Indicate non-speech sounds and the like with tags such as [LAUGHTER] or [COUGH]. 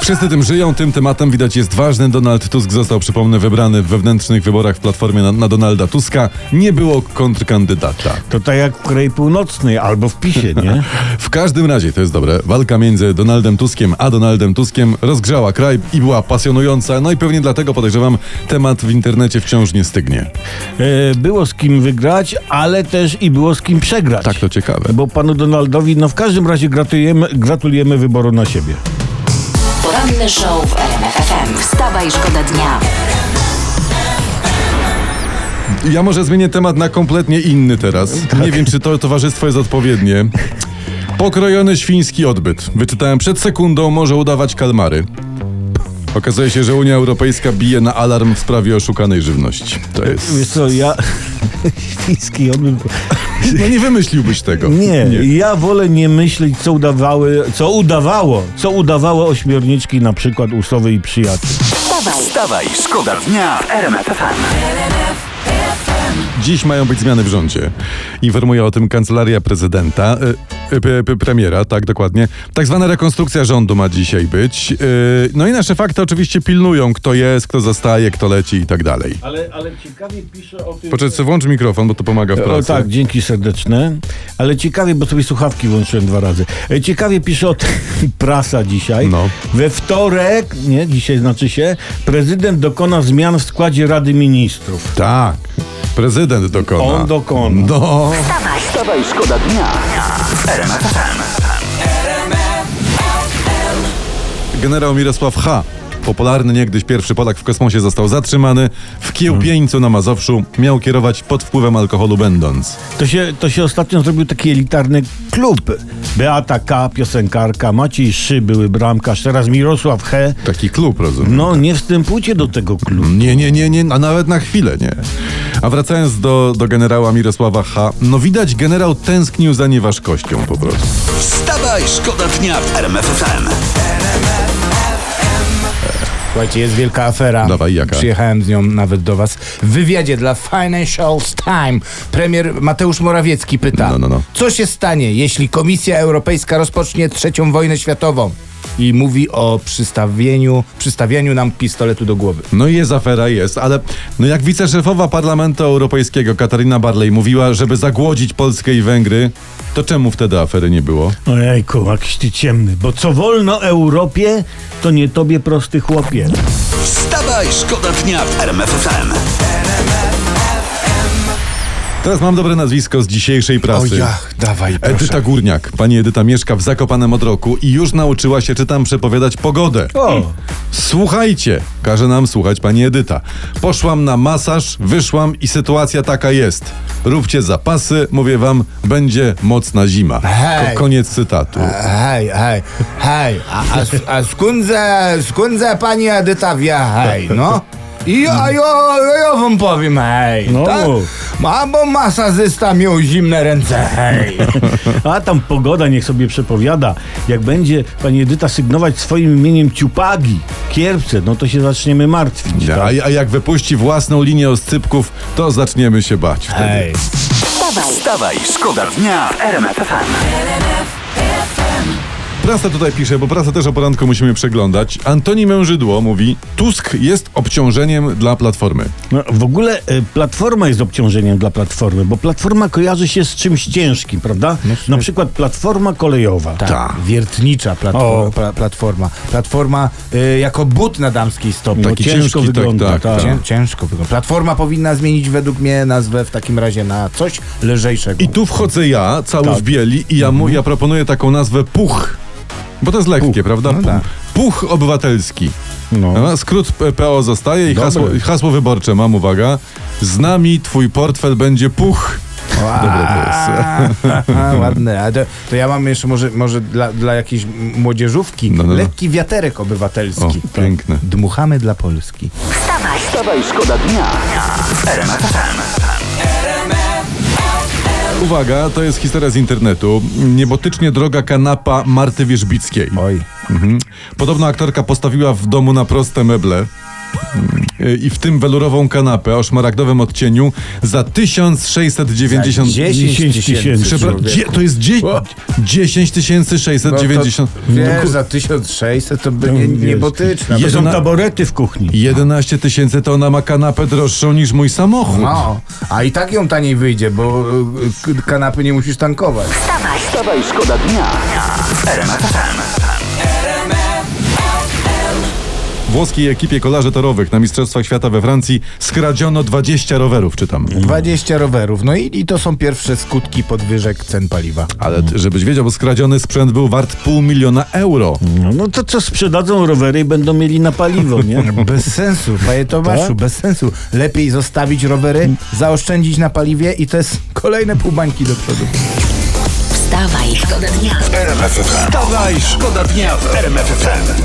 Wszyscy tym żyją, tym tematem widać jest ważny. Donald Tusk został, przypomnę, wybrany w wewnętrznych wyborach w Platformie na, na Donalda Tuska. Nie było kontrkandydata. To tak jak w Korei Północnej albo w PiSie, nie? [LAUGHS] W każdym razie, to jest dobre, walka między Donaldem Tuskiem a Donaldem Tuskiem rozgrzała kraj i była pasjonująca. No i pewnie dlatego podejrzewam, temat w internecie wciąż nie stygnie. E, Było z kim wygrać, ale też i było z kim przegrać. Tak, to ciekawe. Bo panu Donaldowi, no w każdym razie gratulujemy, gratulujemy wyboru na siebie. Poranny show w RMF FM. Wstawaj, szkoda dnia. Ja może zmienię temat na kompletnie inny teraz. Nie wiem, czy to towarzystwo jest odpowiednie. Pokrojony świński odbyt. Wyczytałem przed sekundą, może udawać kalmary. Okazuje się, że Unia Europejska bije na alarm w sprawie oszukanej żywności. To Wiesz jest... co, ja... [LAUGHS] Świński odbyt... [LAUGHS] No nie wymyśliłbyś tego. Nie, ja wolę nie myśleć, co udawały, co udawało, co udawało ośmiorniczki na przykład Usowy i przyjaciół. Wstawaj, Wstawaj, szkoda dnia w RMF. Dziś mają być zmiany w rządzie. Informuje o tym kancelaria prezydenta, y, premiera, tak dokładnie. Tak zwana rekonstrukcja rządu ma dzisiaj być. Y, no i nasze fakty oczywiście pilnują, kto jest, kto zostaje, kto leci i tak dalej. Ale, ale ciekawie pisze o tym... Poczekaj, włącz mikrofon, bo to pomaga w O pracy. tak, dzięki serdeczne. Ale ciekawie, bo sobie słuchawki włączyłem dwa razy. E, Ciekawie pisze o tym [LAUGHS] prasa dzisiaj. No. We wtorek, nie, dzisiaj znaczy się, prezydent dokona zmian w składzie Rady Ministrów. Tak. Prezydent dokona. On dokona. No. Wstawaj, szkoda dnia w. Generał Mirosław H. Popularny niegdyś pierwszy Polak w kosmosie został zatrzymany. W Kiełpieńcu na Mazowszu miał kierować pod wpływem alkoholu będąc. To się, to się ostatnio zrobił taki elitarny klub. Beata K., piosenkarka, Maciej Szy, były bramkarz, teraz Mirosław He. Taki klub, rozumiem. No, nie wstępujcie do tego klubu. Nie, nie, nie, nie, a nawet na chwilę nie. A wracając do, do generała Mirosława H., no widać generał tęsknił za nieważkością po prostu. Wstawaj, szkoda dnia w RMF FM. Słuchajcie, jest wielka afera. Dawaj, jaka? Przyjechałem z nią nawet do was. W wywiadzie dla Financial Times premier Mateusz Morawiecki pyta, No, no, no. co się stanie, jeśli Komisja Europejska rozpocznie trzecią wojnę światową? I mówi o przystawieniu, przystawianiu nam pistoletu do głowy. No i jest afera, jest, ale no jak wiceszefowa Parlamentu Europejskiego Katarina Barley mówiła, żeby zagłodzić Polskę i Węgry, to czemu wtedy afery nie było? Ojejku, jakiś ty ciemny. Bo co wolno Europie, to nie tobie prosty chłopie. Wstawaj, szkoda dnia w RMF FM. Teraz mam dobre nazwisko z dzisiejszej prasy. dawaj, Edyta Górniak. Pani Edyta mieszka w Zakopanem od roku i już nauczyła się, czytam, przepowiadać pogodę. O, Słuchajcie, każe nam słuchać pani Edyta. Poszłam na masaż, wyszłam i sytuacja taka jest. Róbcie zapasy, mówię wam, będzie mocna zima. Hej. Ko- koniec cytatu. Hej, hej, hej, a, a, a skądze, skądze pani Edyta wie, hej, no? I ja, ja, ja wam powiem, hej. No tak? A bo masażysta miał zimne ręce, hej. [LAUGHS] a tam pogoda niech sobie przepowiada. Jak będzie pani Edyta sygnować swoim imieniem ciupagi, kierpce, no to się zaczniemy martwić. A, tak? a jak wypuści własną linię oscypków, to zaczniemy się bać wtedy. Hej. wstawaj, szkoda dnia w RMF FM. Prasa tutaj pisze, bo prasa też o poranku musimy przeglądać. Antoni Mężydło mówi, Tusk jest obciążeniem dla Platformy. No, w ogóle e, platforma jest obciążeniem dla platformy, bo platforma kojarzy się z czymś ciężkim, prawda? Na przykład platforma kolejowa. Tak, wiertnicza platforma. O. Pla, platforma, platforma y, jako but na damskiej stopie. No, Taki ciężko ciężki, tak, wygląda. tak, tak. tak. Cię, ciężko wygląda. Platforma powinna zmienić według mnie nazwę w takim razie na coś lżejszego. I tu wchodzę ja, cały Tak. w bieli i ja, mu, ja proponuję taką nazwę Puch. Bo to jest lekkie, prawda? no tak. Puch obywatelski. No. A Skrót PO zostaje i hasło, hasło wyborcze mam, uwaga. Z nami twój portfel będzie puch. Dobre to jest. A, [LAUGHS] ładne. A to, to ja mam jeszcze może, może dla, dla jakiejś młodzieżówki No, no, no. lekki wiaterek obywatelski. O, piękne. Dmuchamy dla Polski. wstawaj, Wstawaj, szkoda dnia FM. Uwaga, to jest historia z internetu. Niebotycznie droga kanapa Marty Wierzbickiej. Oj. Mhm. Podobno aktorka postawiła w domu na proste meble. Mm, I w tym welurową kanapę o szmaragdowym odcieniu za 1690 Za 10 tysięcy. Przepra- dzie- to jest dzie- 10 690. No to, wiesz, za 1600 to by nie, wiesz. niebotyczne. To są taborety w kuchni. 11 tysięcy to ona ma kanapę droższą niż mój samochód. No, a i tak ją taniej wyjdzie, bo y, kanapy nie musisz tankować. Wstawaj, szkoda dnia FM. Włoskiej ekipie kolarzy torowych na Mistrzostwach Świata we Francji skradziono 20 rowerów, czytam. 20 rowerów, no i, i to są pierwsze skutki podwyżek cen paliwa. Ale t- żebyś wiedział, bo skradziony sprzęt był wart pół miliona euro. No, no to co, sprzedadzą rowery i będą mieli na paliwo, nie? [LAUGHS] Bez sensu, panie Tomaszu, Tak? bez sensu. Lepiej zostawić rowery, zaoszczędzić na paliwie i to jest kolejne pół bańki do przodu. Wstawaj, szkoda dnia. Wstawaj, szkoda dnia w RMF FM.